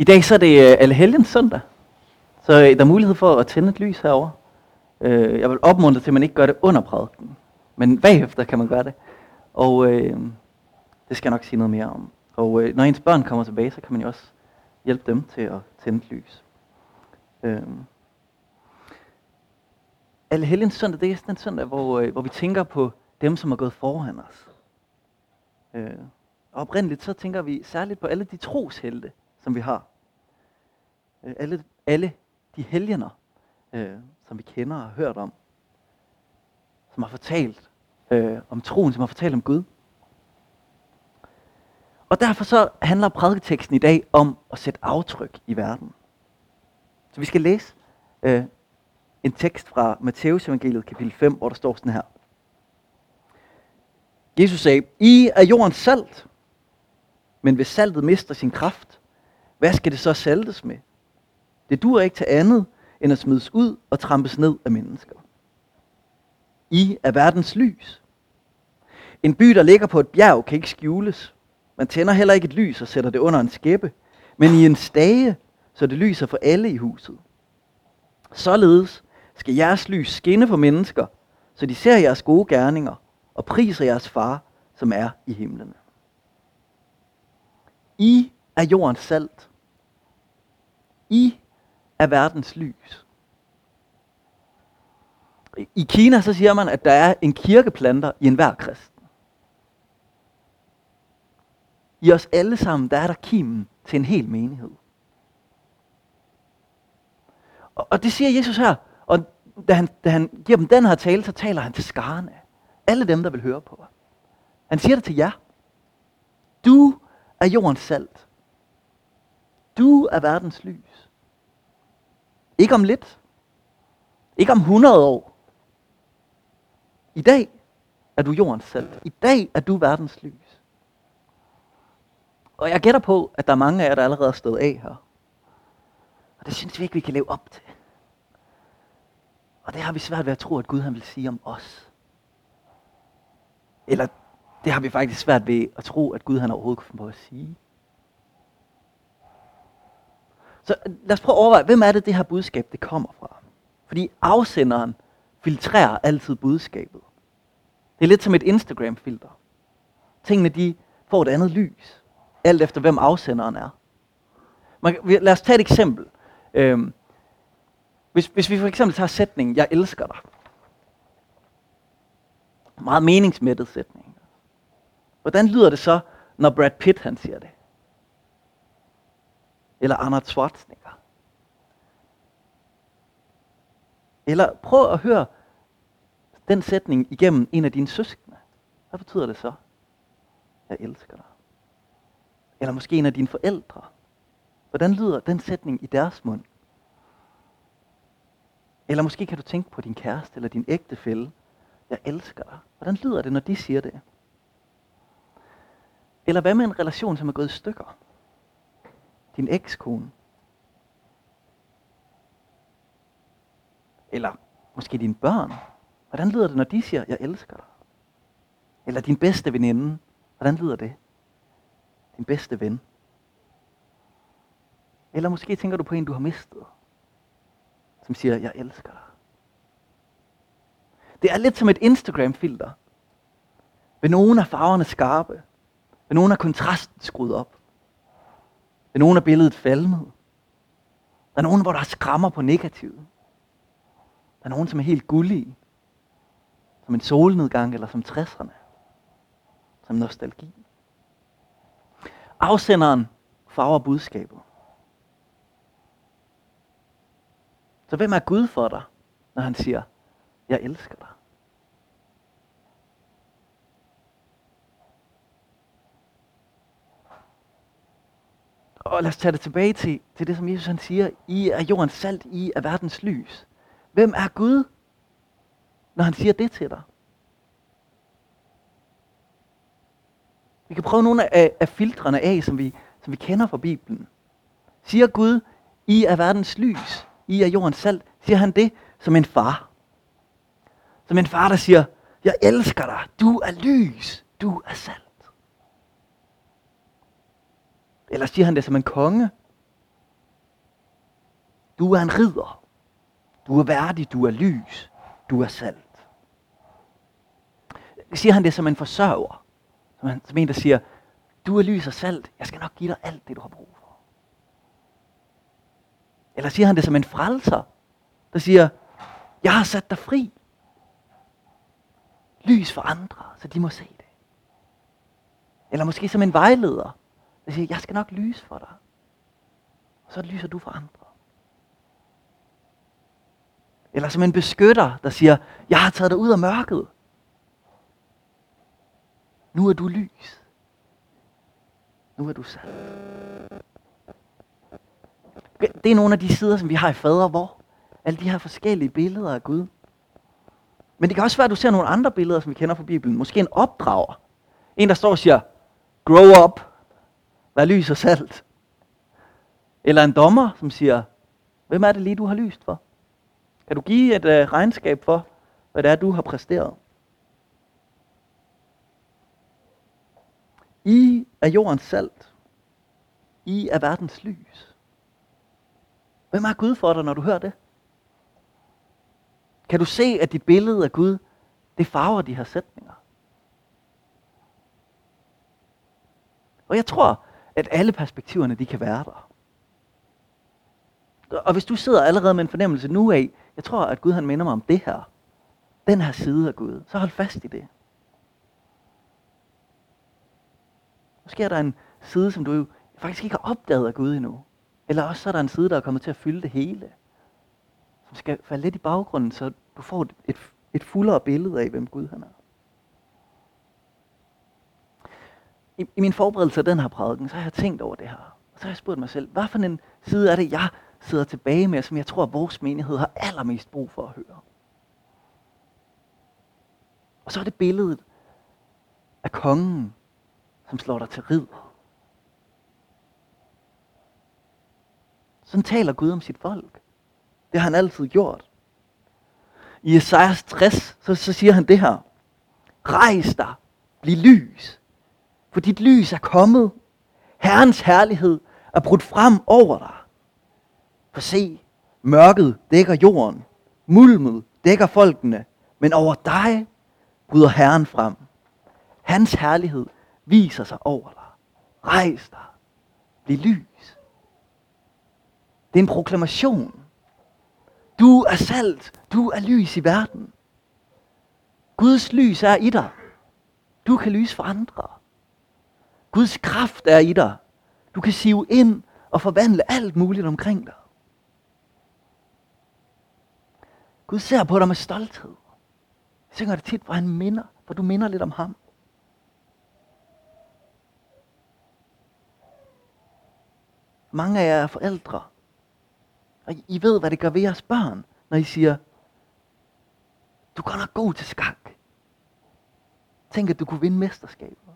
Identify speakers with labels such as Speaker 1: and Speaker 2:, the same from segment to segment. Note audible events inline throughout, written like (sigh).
Speaker 1: I dag så er det øh, Allehelgens søndag, så øh, der er mulighed for at tænde et lys herover. Øh, jeg vil opmuntre til, at man ikke gør det under prædiken, men bagefter kan man gøre det. Og øh, det skal jeg nok sige noget mere om. Og øh, når ens børn kommer tilbage, så kan man jo også hjælpe dem til at tænde et lys. Øh. Allehelgens søndag, det er den søndag, hvor, øh, hvor vi tænker på dem, som er gået foran os. Øh. Og oprindeligt så tænker vi særligt på alle de troshelte, som vi har. Øh, alle, alle de helgener, øh, som vi kender og har hørt om. Som har fortalt øh, om troen, som har fortalt om Gud. Og derfor så handler prædiketeksten i dag om at sætte aftryk i verden. Så vi skal læse øh, en tekst fra Matteus evangeliet kapitel 5, hvor der står sådan her. Jesus sagde, I er jordens salt, men hvis saltet mister sin kraft, hvad skal det så saltes med? Det duer ikke til andet, end at smides ud og trampes ned af mennesker. I er verdens lys. En by, der ligger på et bjerg, kan ikke skjules. Man tænder heller ikke et lys og sætter det under en skæppe, men i en stage, så det lyser for alle i huset. Således skal jeres lys skinne for mennesker, så de ser jeres gode gerninger og priser jeres far, som er i himlen. I er jordens salt. I er verdens lys. I Kina så siger man, at der er en kirkeplanter i enhver kristen. I os alle sammen, der er der kimen til en hel menighed. Og, og det siger Jesus her. Og da han, da han giver dem den her tale, så taler han til skarne. Alle dem, der vil høre på. Han siger det til jer. Du er jordens salt. Du er verdens lys. Ikke om lidt. Ikke om 100 år. I dag er du jordens salt. I dag er du verdens lys. Og jeg gætter på, at der er mange af jer, der allerede er stået af her. Og det synes vi ikke, vi kan leve op til. Og det har vi svært ved at tro, at Gud han vil sige om os. Eller det har vi faktisk svært ved at tro, at Gud han overhovedet kunne finde på at sige. Så øh, lad os prøve at overveje, hvem er det, det her budskab det kommer fra? Fordi afsenderen filtrerer altid budskabet. Det er lidt som et Instagram-filter. Tingene de får et andet lys, alt efter hvem afsenderen er. Man, lad os tage et eksempel. Øhm, hvis, hvis vi for eksempel tager sætningen, jeg elsker dig. Meget meningsmættet sætning. Hvordan lyder det så, når Brad Pitt han siger det? Eller Arnold Schwarzenegger? Eller prøv at høre den sætning igennem en af dine søskende. Hvad betyder det så? Jeg elsker dig. Eller måske en af dine forældre. Hvordan lyder den sætning i deres mund? Eller måske kan du tænke på din kæreste eller din ægtefælle. Jeg elsker dig. Hvordan lyder det, når de siger det? Eller hvad med en relation, som er gået i stykker? Din ekskone. Eller måske dine børn. Hvordan lyder det, når de siger, jeg elsker dig? Eller din bedste veninde. Hvordan lyder det? Din bedste ven. Eller måske tænker du på en, du har mistet. Som siger, jeg elsker dig. Det er lidt som et Instagram-filter. Ved nogen er farverne skarpe. Ved nogen er kontrasten skruet op. Det er nogen af billedet falmet. Der er nogen, hvor der er skrammer på negativet. Der er nogen, som er helt gullige. Som en solnedgang eller som 60'erne. Som nostalgi. Afsenderen farver budskabet. Så hvem er Gud for dig, når han siger, jeg elsker dig? Og lad os tage det tilbage til, til det, som Jesus han siger. I er jordens salt, I er verdens lys. Hvem er Gud, når han siger det til dig? Vi kan prøve nogle af, af filtrene af, som vi, som vi kender fra Bibelen. Siger Gud, I er verdens lys, I er jordens salt, siger han det som en far. Som en far, der siger, jeg elsker dig, du er lys, du er salt. Eller siger han det som en konge, Du er en ridder. Du er værdig, du er lys, du er salt. Siger han det som en forsørger? Som, en, som en, der siger, du er lys og salt, jeg skal nok give dig alt det, du har brug for. Eller siger han det som en frelser, der siger, jeg har sat dig fri. Lys for andre, så de må se det. Eller måske som en vejleder, det siger, jeg skal nok lyse for dig. Og så lyser du for andre. Eller som en beskytter, der siger, jeg har taget dig ud af mørket. Nu er du lys. Nu er du sand. Det er nogle af de sider, som vi har i fader, hvor alle de her forskellige billeder af Gud. Men det kan også være, at du ser nogle andre billeder, som vi kender fra Bibelen. Måske en opdrager. En, der står og siger, grow up, vær lys og salt. Eller en dommer, som siger, hvem er det lige, du har lyst for? Kan du give et øh, regnskab for, hvad det er, du har præsteret? I er jordens salt. I er verdens lys. Hvem er Gud for dig, når du hører det? Kan du se, at dit billede af Gud, det farver de her sætninger? Og jeg tror, at alle perspektiverne, de kan være der. Og hvis du sidder allerede med en fornemmelse nu af, jeg tror, at Gud han minder mig om det her, den her side af Gud, så hold fast i det. Måske er der en side, som du faktisk ikke har opdaget af Gud endnu. Eller også så er der en side, der er kommet til at fylde det hele. Som skal falde lidt i baggrunden, så du får et, et, et fuldere billede af, hvem Gud han er. I, I min forberedelse af den her prædiken, så har jeg tænkt over det her. Og så har jeg spurgt mig selv, hvad for en side er det, jeg sidder tilbage med, som jeg tror, at vores menighed har allermest brug for at høre. Og så er det billedet af kongen, som slår dig til rid. Sådan taler Gud om sit folk. Det har han altid gjort. I Esajas 60, så, så siger han det her. Rejs dig, bliv lys, for dit lys er kommet. Herrens herlighed er brudt frem over dig. For se, mørket dækker jorden, mulmet dækker folkene, men over dig bryder Herren frem. Hans herlighed viser sig over dig. Rejs dig. Bliv lys. Det er en proklamation. Du er salt. Du er lys i verden. Guds lys er i dig. Du kan lyse for andre. Guds kraft er i dig. Du kan sive ind og forvandle alt muligt omkring dig. Gud ser på dig med stolthed. Jeg synger det tit, hvor han minder, hvor du minder lidt om ham. Mange af jer er forældre. Og I ved, hvad det gør ved jeres børn, når I siger, du er godt nok god til skak. Tænk, at du kunne vinde mesterskabet.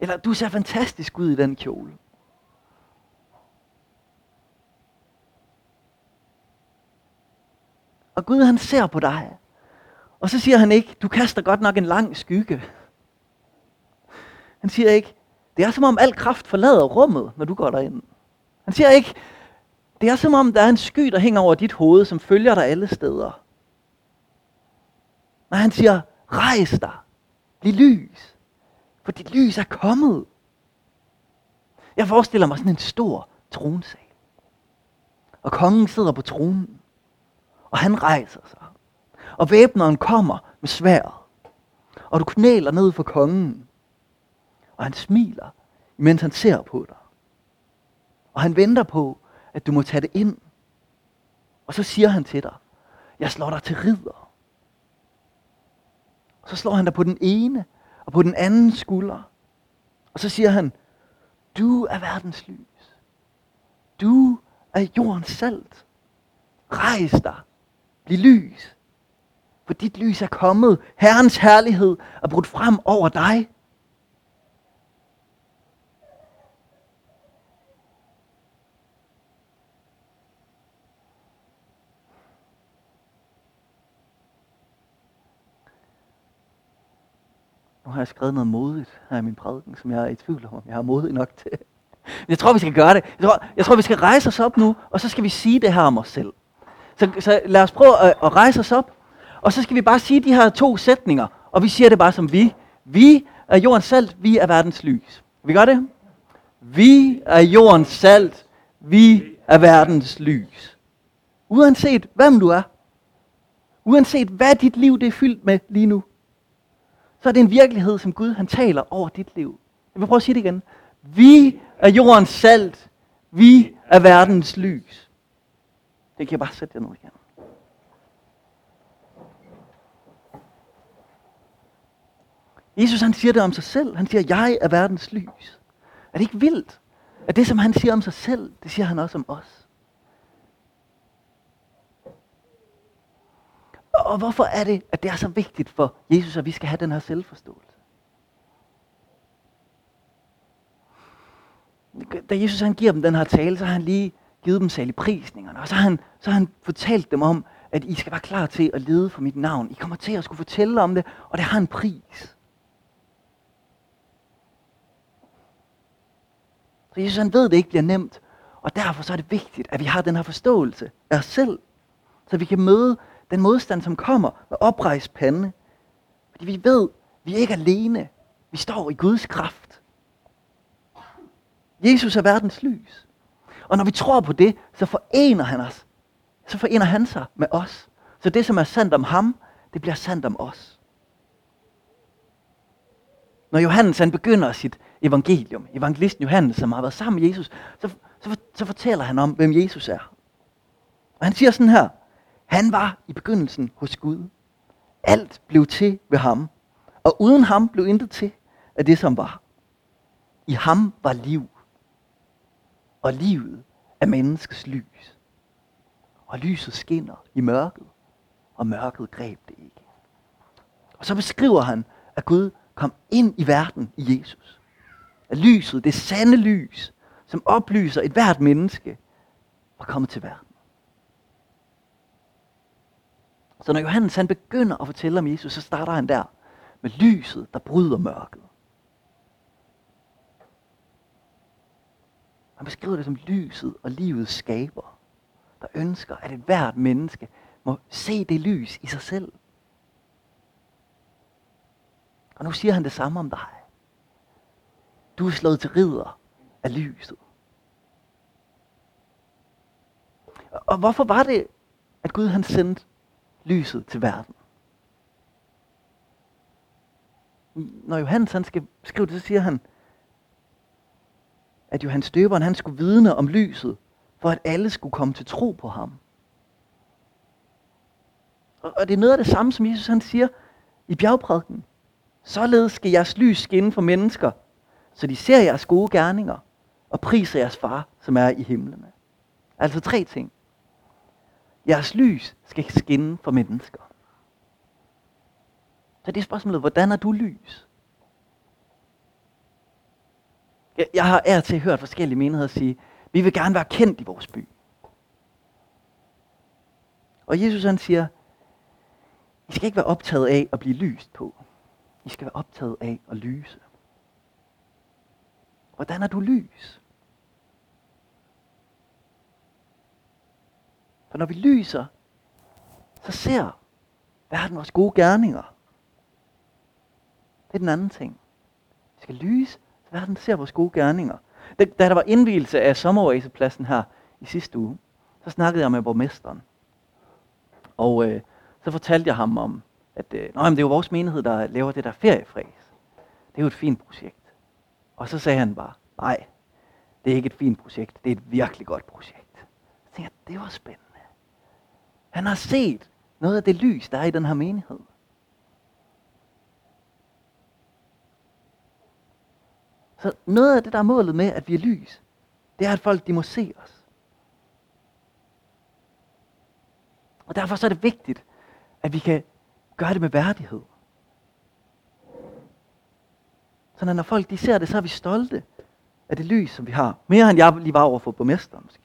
Speaker 1: Eller du ser fantastisk ud i den kjole. Og Gud han ser på dig. Og så siger han ikke, du kaster godt nok en lang skygge. Han siger ikke, det er som om al kraft forlader rummet, når du går derind. Han siger ikke, det er som om der er en sky, der hænger over dit hoved, som følger dig alle steder. Nej, han siger, rejs dig, bliv lys, for dit lys er kommet. Jeg forestiller mig sådan en stor tronsal. Og kongen sidder på tronen. Og han rejser sig. Og væbneren kommer med sværet. Og du knæler ned for kongen. Og han smiler, mens han ser på dig. Og han venter på, at du må tage det ind. Og så siger han til dig, jeg slår dig til ridder. Og så slår han dig på den ene og på den anden skulder. Og så siger han, du er verdens lys. Du er jordens salt. Rejs dig Bliv lys. For dit lys er kommet. Herrens herlighed er brudt frem over dig. Nu har jeg skrevet noget modigt her i min prædiken, som jeg er i tvivl om, om jeg har modig nok til. Jeg tror, vi skal gøre det. Jeg tror, jeg tror, vi skal rejse os op nu, og så skal vi sige det her om os selv. Så, så lad os prøve at, at rejse os op, og så skal vi bare sige de her to sætninger, og vi siger det bare som vi. Vi er jordens salt, vi er verdens lys. Vi gør det? Vi er jordens salt, vi er verdens lys. Uanset hvem du er, uanset hvad dit liv det er fyldt med lige nu, så er det en virkelighed, som Gud han taler over dit liv. Jeg vil prøve at sige det igen. Vi er jordens salt. Vi er verdens lys. Det kan jeg bare sætte jer nu igen. Jesus han siger det om sig selv. Han siger, jeg er verdens lys. Er det ikke vildt? At det, som han siger om sig selv, det siger han også om os. Og hvorfor er det, at det er så vigtigt for Jesus, at vi skal have den her selvforståelse? Da Jesus han giver dem den her tale, så har han lige givet dem særlig prisningerne. Og så har, han, så har han fortalt dem om, at I skal være klar til at lede for mit navn. I kommer til at skulle fortælle om det, og det har en pris. Så Jesus han ved, at det ikke bliver nemt. Og derfor så er det vigtigt, at vi har den her forståelse af os selv. Så vi kan møde den modstand, som kommer med oprejst pande. Fordi vi ved, vi er ikke alene. Vi står i Guds kraft. Jesus er verdens lys. Og når vi tror på det, så forener han os. Så forener han sig med os. Så det, som er sandt om ham, det bliver sandt om os. Når Johannes han begynder sit evangelium, evangelisten Johannes, som har været sammen med Jesus, så, så, så fortæller han om, hvem Jesus er. Og han siger sådan her, han var i begyndelsen hos Gud. Alt blev til ved ham, og uden ham blev intet til af det, som var. I ham var liv, og livet er menneskets lys. Og lyset skinner i mørket, og mørket greb det ikke. Og så beskriver han, at Gud kom ind i verden i Jesus. At lyset, det sande lys, som oplyser et hvert menneske, var kommet til verden. Så når Johannes han begynder at fortælle om Jesus, så starter han der med lyset, der bryder mørket. Han beskriver det som lyset og livets skaber, der ønsker, at et hvert menneske må se det lys i sig selv. Og nu siger han det samme om dig. Du er slået til ridder af lyset. Og hvorfor var det, at Gud han sendte lyset til verden? Når Johannes han skal skrive det, så siger han, at Johannes Døberen han skulle vidne om lyset, for at alle skulle komme til tro på ham. Og det er noget af det samme, som Jesus han siger i bjergprædiken. Således skal jeres lys skinne for mennesker, så de ser jeres gode gerninger og priser jeres far, som er i himlene. Altså tre ting. Jeres lys skal skinne for mennesker. Så det er spørgsmålet, hvordan er du lys? Jeg, jeg har ær til hørt forskellige menigheder sige, vi vil gerne være kendt i vores by. Og Jesus han siger, I skal ikke være optaget af at blive lyst på. I skal være optaget af at lyse. Hvordan er du lys? For når vi lyser, så ser verden vores gode gerninger. Det er den anden ting. Vi skal lyse, så verden ser vores gode gerninger. Da, da der var indvielse af sommeroasepladsen her i sidste uge, så snakkede jeg med borgmesteren. Og øh, så fortalte jeg ham om, at øh, Nå, det er jo vores menighed, der laver det der feriefræs. Det er jo et fint projekt. Og så sagde han bare, nej, det er ikke et fint projekt, det er et virkelig godt projekt. Så tænkte jeg, det var spændende. Han har set noget af det lys, der er i den her menighed. Så noget af det, der er målet med, at vi er lys, det er, at folk de må se os. Og derfor så er det vigtigt, at vi kan gøre det med værdighed. Så når folk de ser det, så er vi stolte af det lys, som vi har. Mere end jeg lige var over for borgmesteren måske.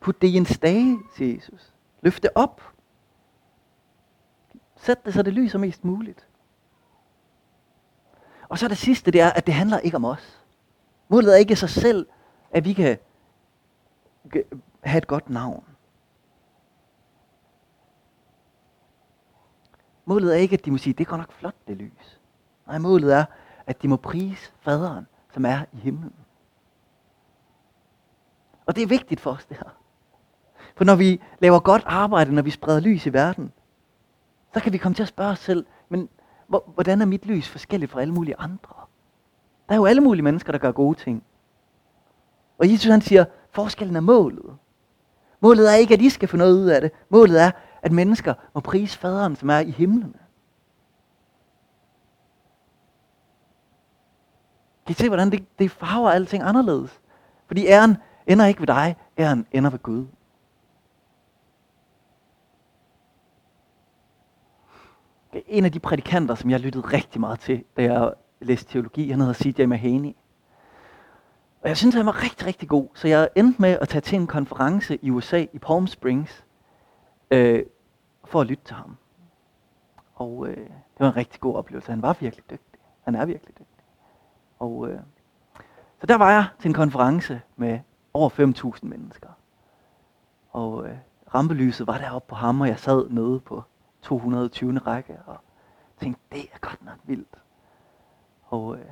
Speaker 1: Put det i en stage, siger Jesus. Løft det op. Sæt det, så det lyser mest muligt. Og så det sidste, det er, at det handler ikke om os. Målet er ikke sig selv, at vi kan have et godt navn. Målet er ikke, at de må sige, det går nok flot, det lys. Nej, målet er, at de må prise faderen, som er i himlen. Og det er vigtigt for os, det her. For når vi laver godt arbejde, når vi spreder lys i verden, så kan vi komme til at spørge os selv, men hvordan er mit lys forskelligt fra alle mulige andre? Der er jo alle mulige mennesker, der gør gode ting. Og Jesus han siger, forskellen er målet. Målet er ikke, at I skal få noget ud af det. Målet er, at mennesker må prise faderen, som er i himlen. Kan I se, hvordan det, det farver alting anderledes? Fordi æren ender ikke ved dig, æren ender ved Gud. En af de prædikanter, som jeg lyttede rigtig meget til, da jeg læste teologi, han hedder C.J. Mahaney. Og jeg synes, han var rigtig, rigtig god. Så jeg endte med at tage til en konference i USA, i Palm Springs, øh, for at lytte til ham. Og øh, det var en rigtig god oplevelse. Han var virkelig dygtig. Han er virkelig dygtig. Og øh, så der var jeg til en konference med over 5.000 mennesker. Og øh, rampelyset var deroppe på ham, og jeg sad nede på 220. række og tænkte, det er godt nok vildt. Og øh,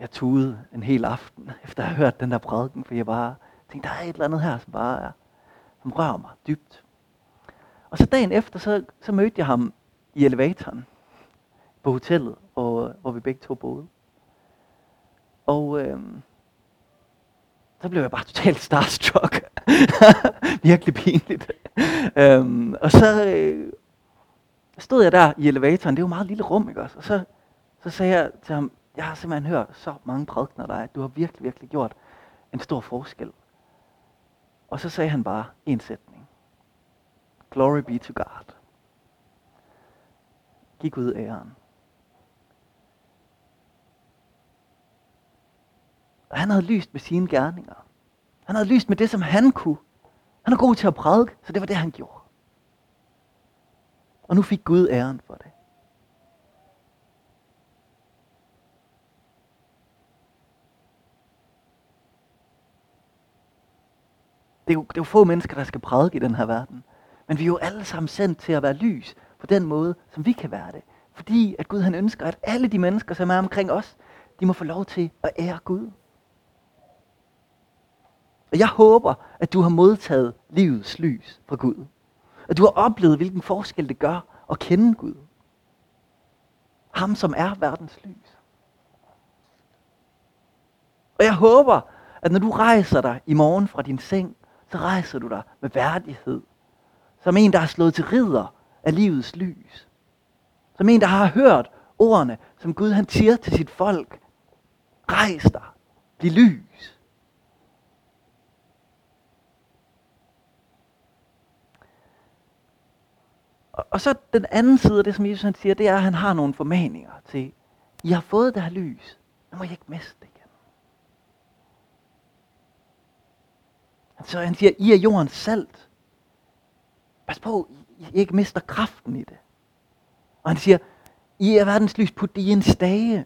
Speaker 1: jeg tudede en hel aften, (laughs) efter at have hørt den der prædiken, for jeg bare tænkte, der er et eller andet her, som bare er, som rører mig dybt. Og så dagen efter, så, så mødte jeg ham i elevatoren på hotellet, hvor, hvor vi begge to boede. Og øh, så blev jeg bare totalt starstruck. (laughs) Virkelig pinligt. (laughs) øhm, og så øh, stod jeg der i elevatoren, det er jo et meget lille rum, ikke også? Og så, så sagde jeg til ham, jeg har simpelthen hørt så mange prædikner dig, du har virkelig, virkelig gjort en stor forskel. Og så sagde han bare en sætning. Glory be to God. Giv Gud æren. Og han havde lyst med sine gerninger. Han havde lyst med det, som han kunne. Han er god til at prædike, så det var det, han gjorde. Og nu fik Gud æren for det. Det er, jo, det er jo få mennesker, der skal prædike i den her verden. Men vi er jo alle sammen sendt til at være lys på den måde, som vi kan være det. Fordi at Gud han ønsker, at alle de mennesker, som er omkring os, de må få lov til at ære Gud. Og jeg håber, at du har modtaget livets lys fra Gud. At du har oplevet, hvilken forskel det gør at kende Gud. Ham, som er verdens lys. Og jeg håber, at når du rejser dig i morgen fra din seng, så rejser du dig med værdighed. Som en, der har slået til ridder af livets lys. Som en, der har hørt ordene, som Gud han siger til sit folk. Rejs dig. Bliv lys. Og, og så den anden side af det, som Jesus han siger, det er, at han har nogle formaninger til, I har fået det her lys, nu må I ikke miste det igen. Så han siger, I er jordens salt. Pas på, I ikke mister kraften i det. Og han siger, I er verdens lys, på det i en stage.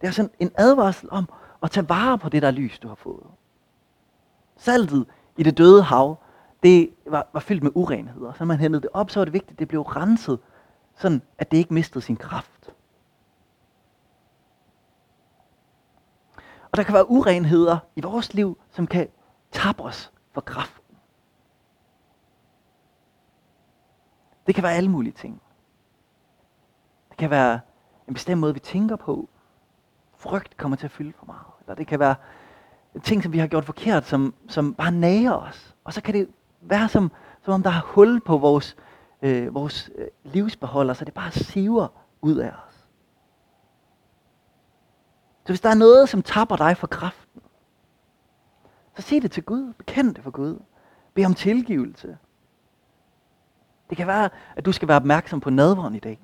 Speaker 1: Det er sådan en advarsel om at tage vare på det der lys, du har fået. Saltet i det døde hav, det var, var fyldt med urenheder. Så man hentede det op, så var det vigtigt, at det blev renset, sådan at det ikke mistede sin kraft. Og der kan være urenheder i vores liv, som kan tabe os for kraften. Det kan være alle mulige ting. Det kan være en bestemt måde, vi tænker på. Frygt kommer til at fylde for meget. Eller det kan være ting, som vi har gjort forkert, som, som bare nager os. Og så kan det være som, som om der er hul på vores, øh, vores øh, livsbeholder, så det bare siver ud af os. Så hvis der er noget, som tapper dig for kraften, så sig det til Gud. Bekend det for Gud. Bed om tilgivelse. Det kan være, at du skal være opmærksom på nadvåren i dag.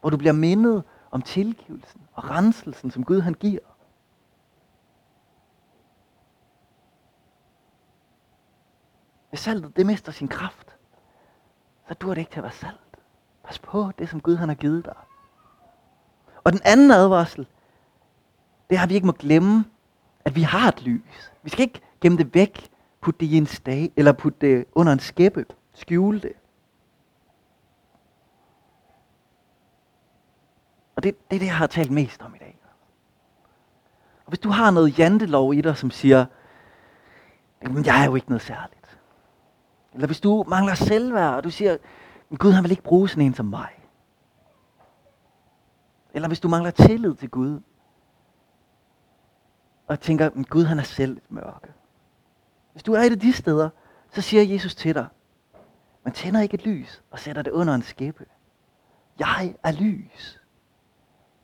Speaker 1: Hvor du bliver mindet om tilgivelsen og renselsen, som Gud han giver. Saltet det mister sin kraft, så dur det ikke til at være salt. Pas på det, som Gud han har givet dig. Og den anden advarsel, det har vi ikke må glemme, at vi har et lys. Vi skal ikke gemme det væk, putte det i en stag, eller putte det under en skæppe, skjule det. Og det, det er det, jeg har talt mest om i dag. Og hvis du har noget jantelov i dig, som siger, men jeg er jo ikke noget særligt. Eller hvis du mangler selvværd, og du siger, men Gud han vil ikke bruge sådan en som mig. Eller hvis du mangler tillid til Gud, og tænker, men Gud han er selv et mørke. Hvis du er et af de steder, så siger Jesus til dig, man tænder ikke et lys og sætter det under en skæppe. Jeg er lys.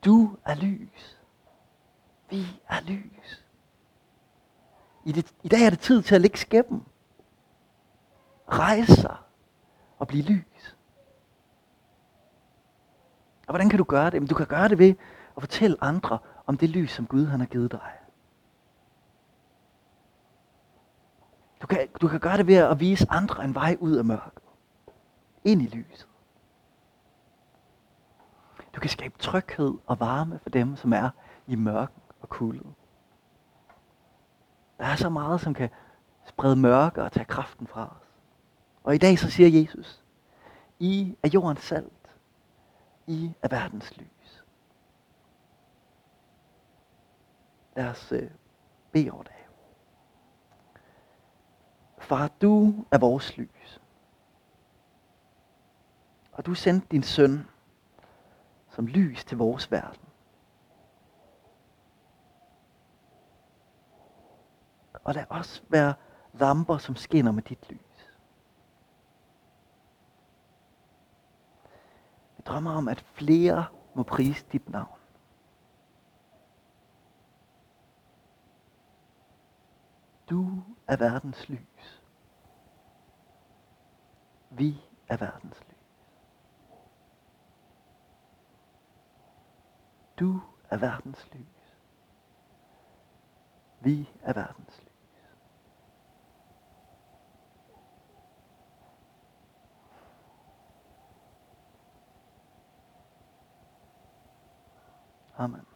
Speaker 1: Du er lys. Vi er lys. I, det, I dag er det tid til at lægge skæppen. Rejse sig og blive lys. Og hvordan kan du gøre det? du kan gøre det ved at fortælle andre om det lys, som Gud han har givet dig. Du kan, du kan gøre det ved at vise andre en vej ud af mørket. Ind i lyset. Du kan skabe tryghed og varme for dem, som er i mørken og kulde. Der er så meget, som kan sprede mørke og tage kraften fra os. Og i dag så siger Jesus, I er jordens salt. I er verdens lys. Lad os øh, bede over det. Far, du er vores lys. Og du sendte din søn som lys til vores verden. Og lad os være lamper, som skinner med dit lys. Vi drømmer om, at flere må prise dit navn. Du er verdens lys. Vi er verdens lys. Du er verdens lys. Vi er verdens lys. Amen.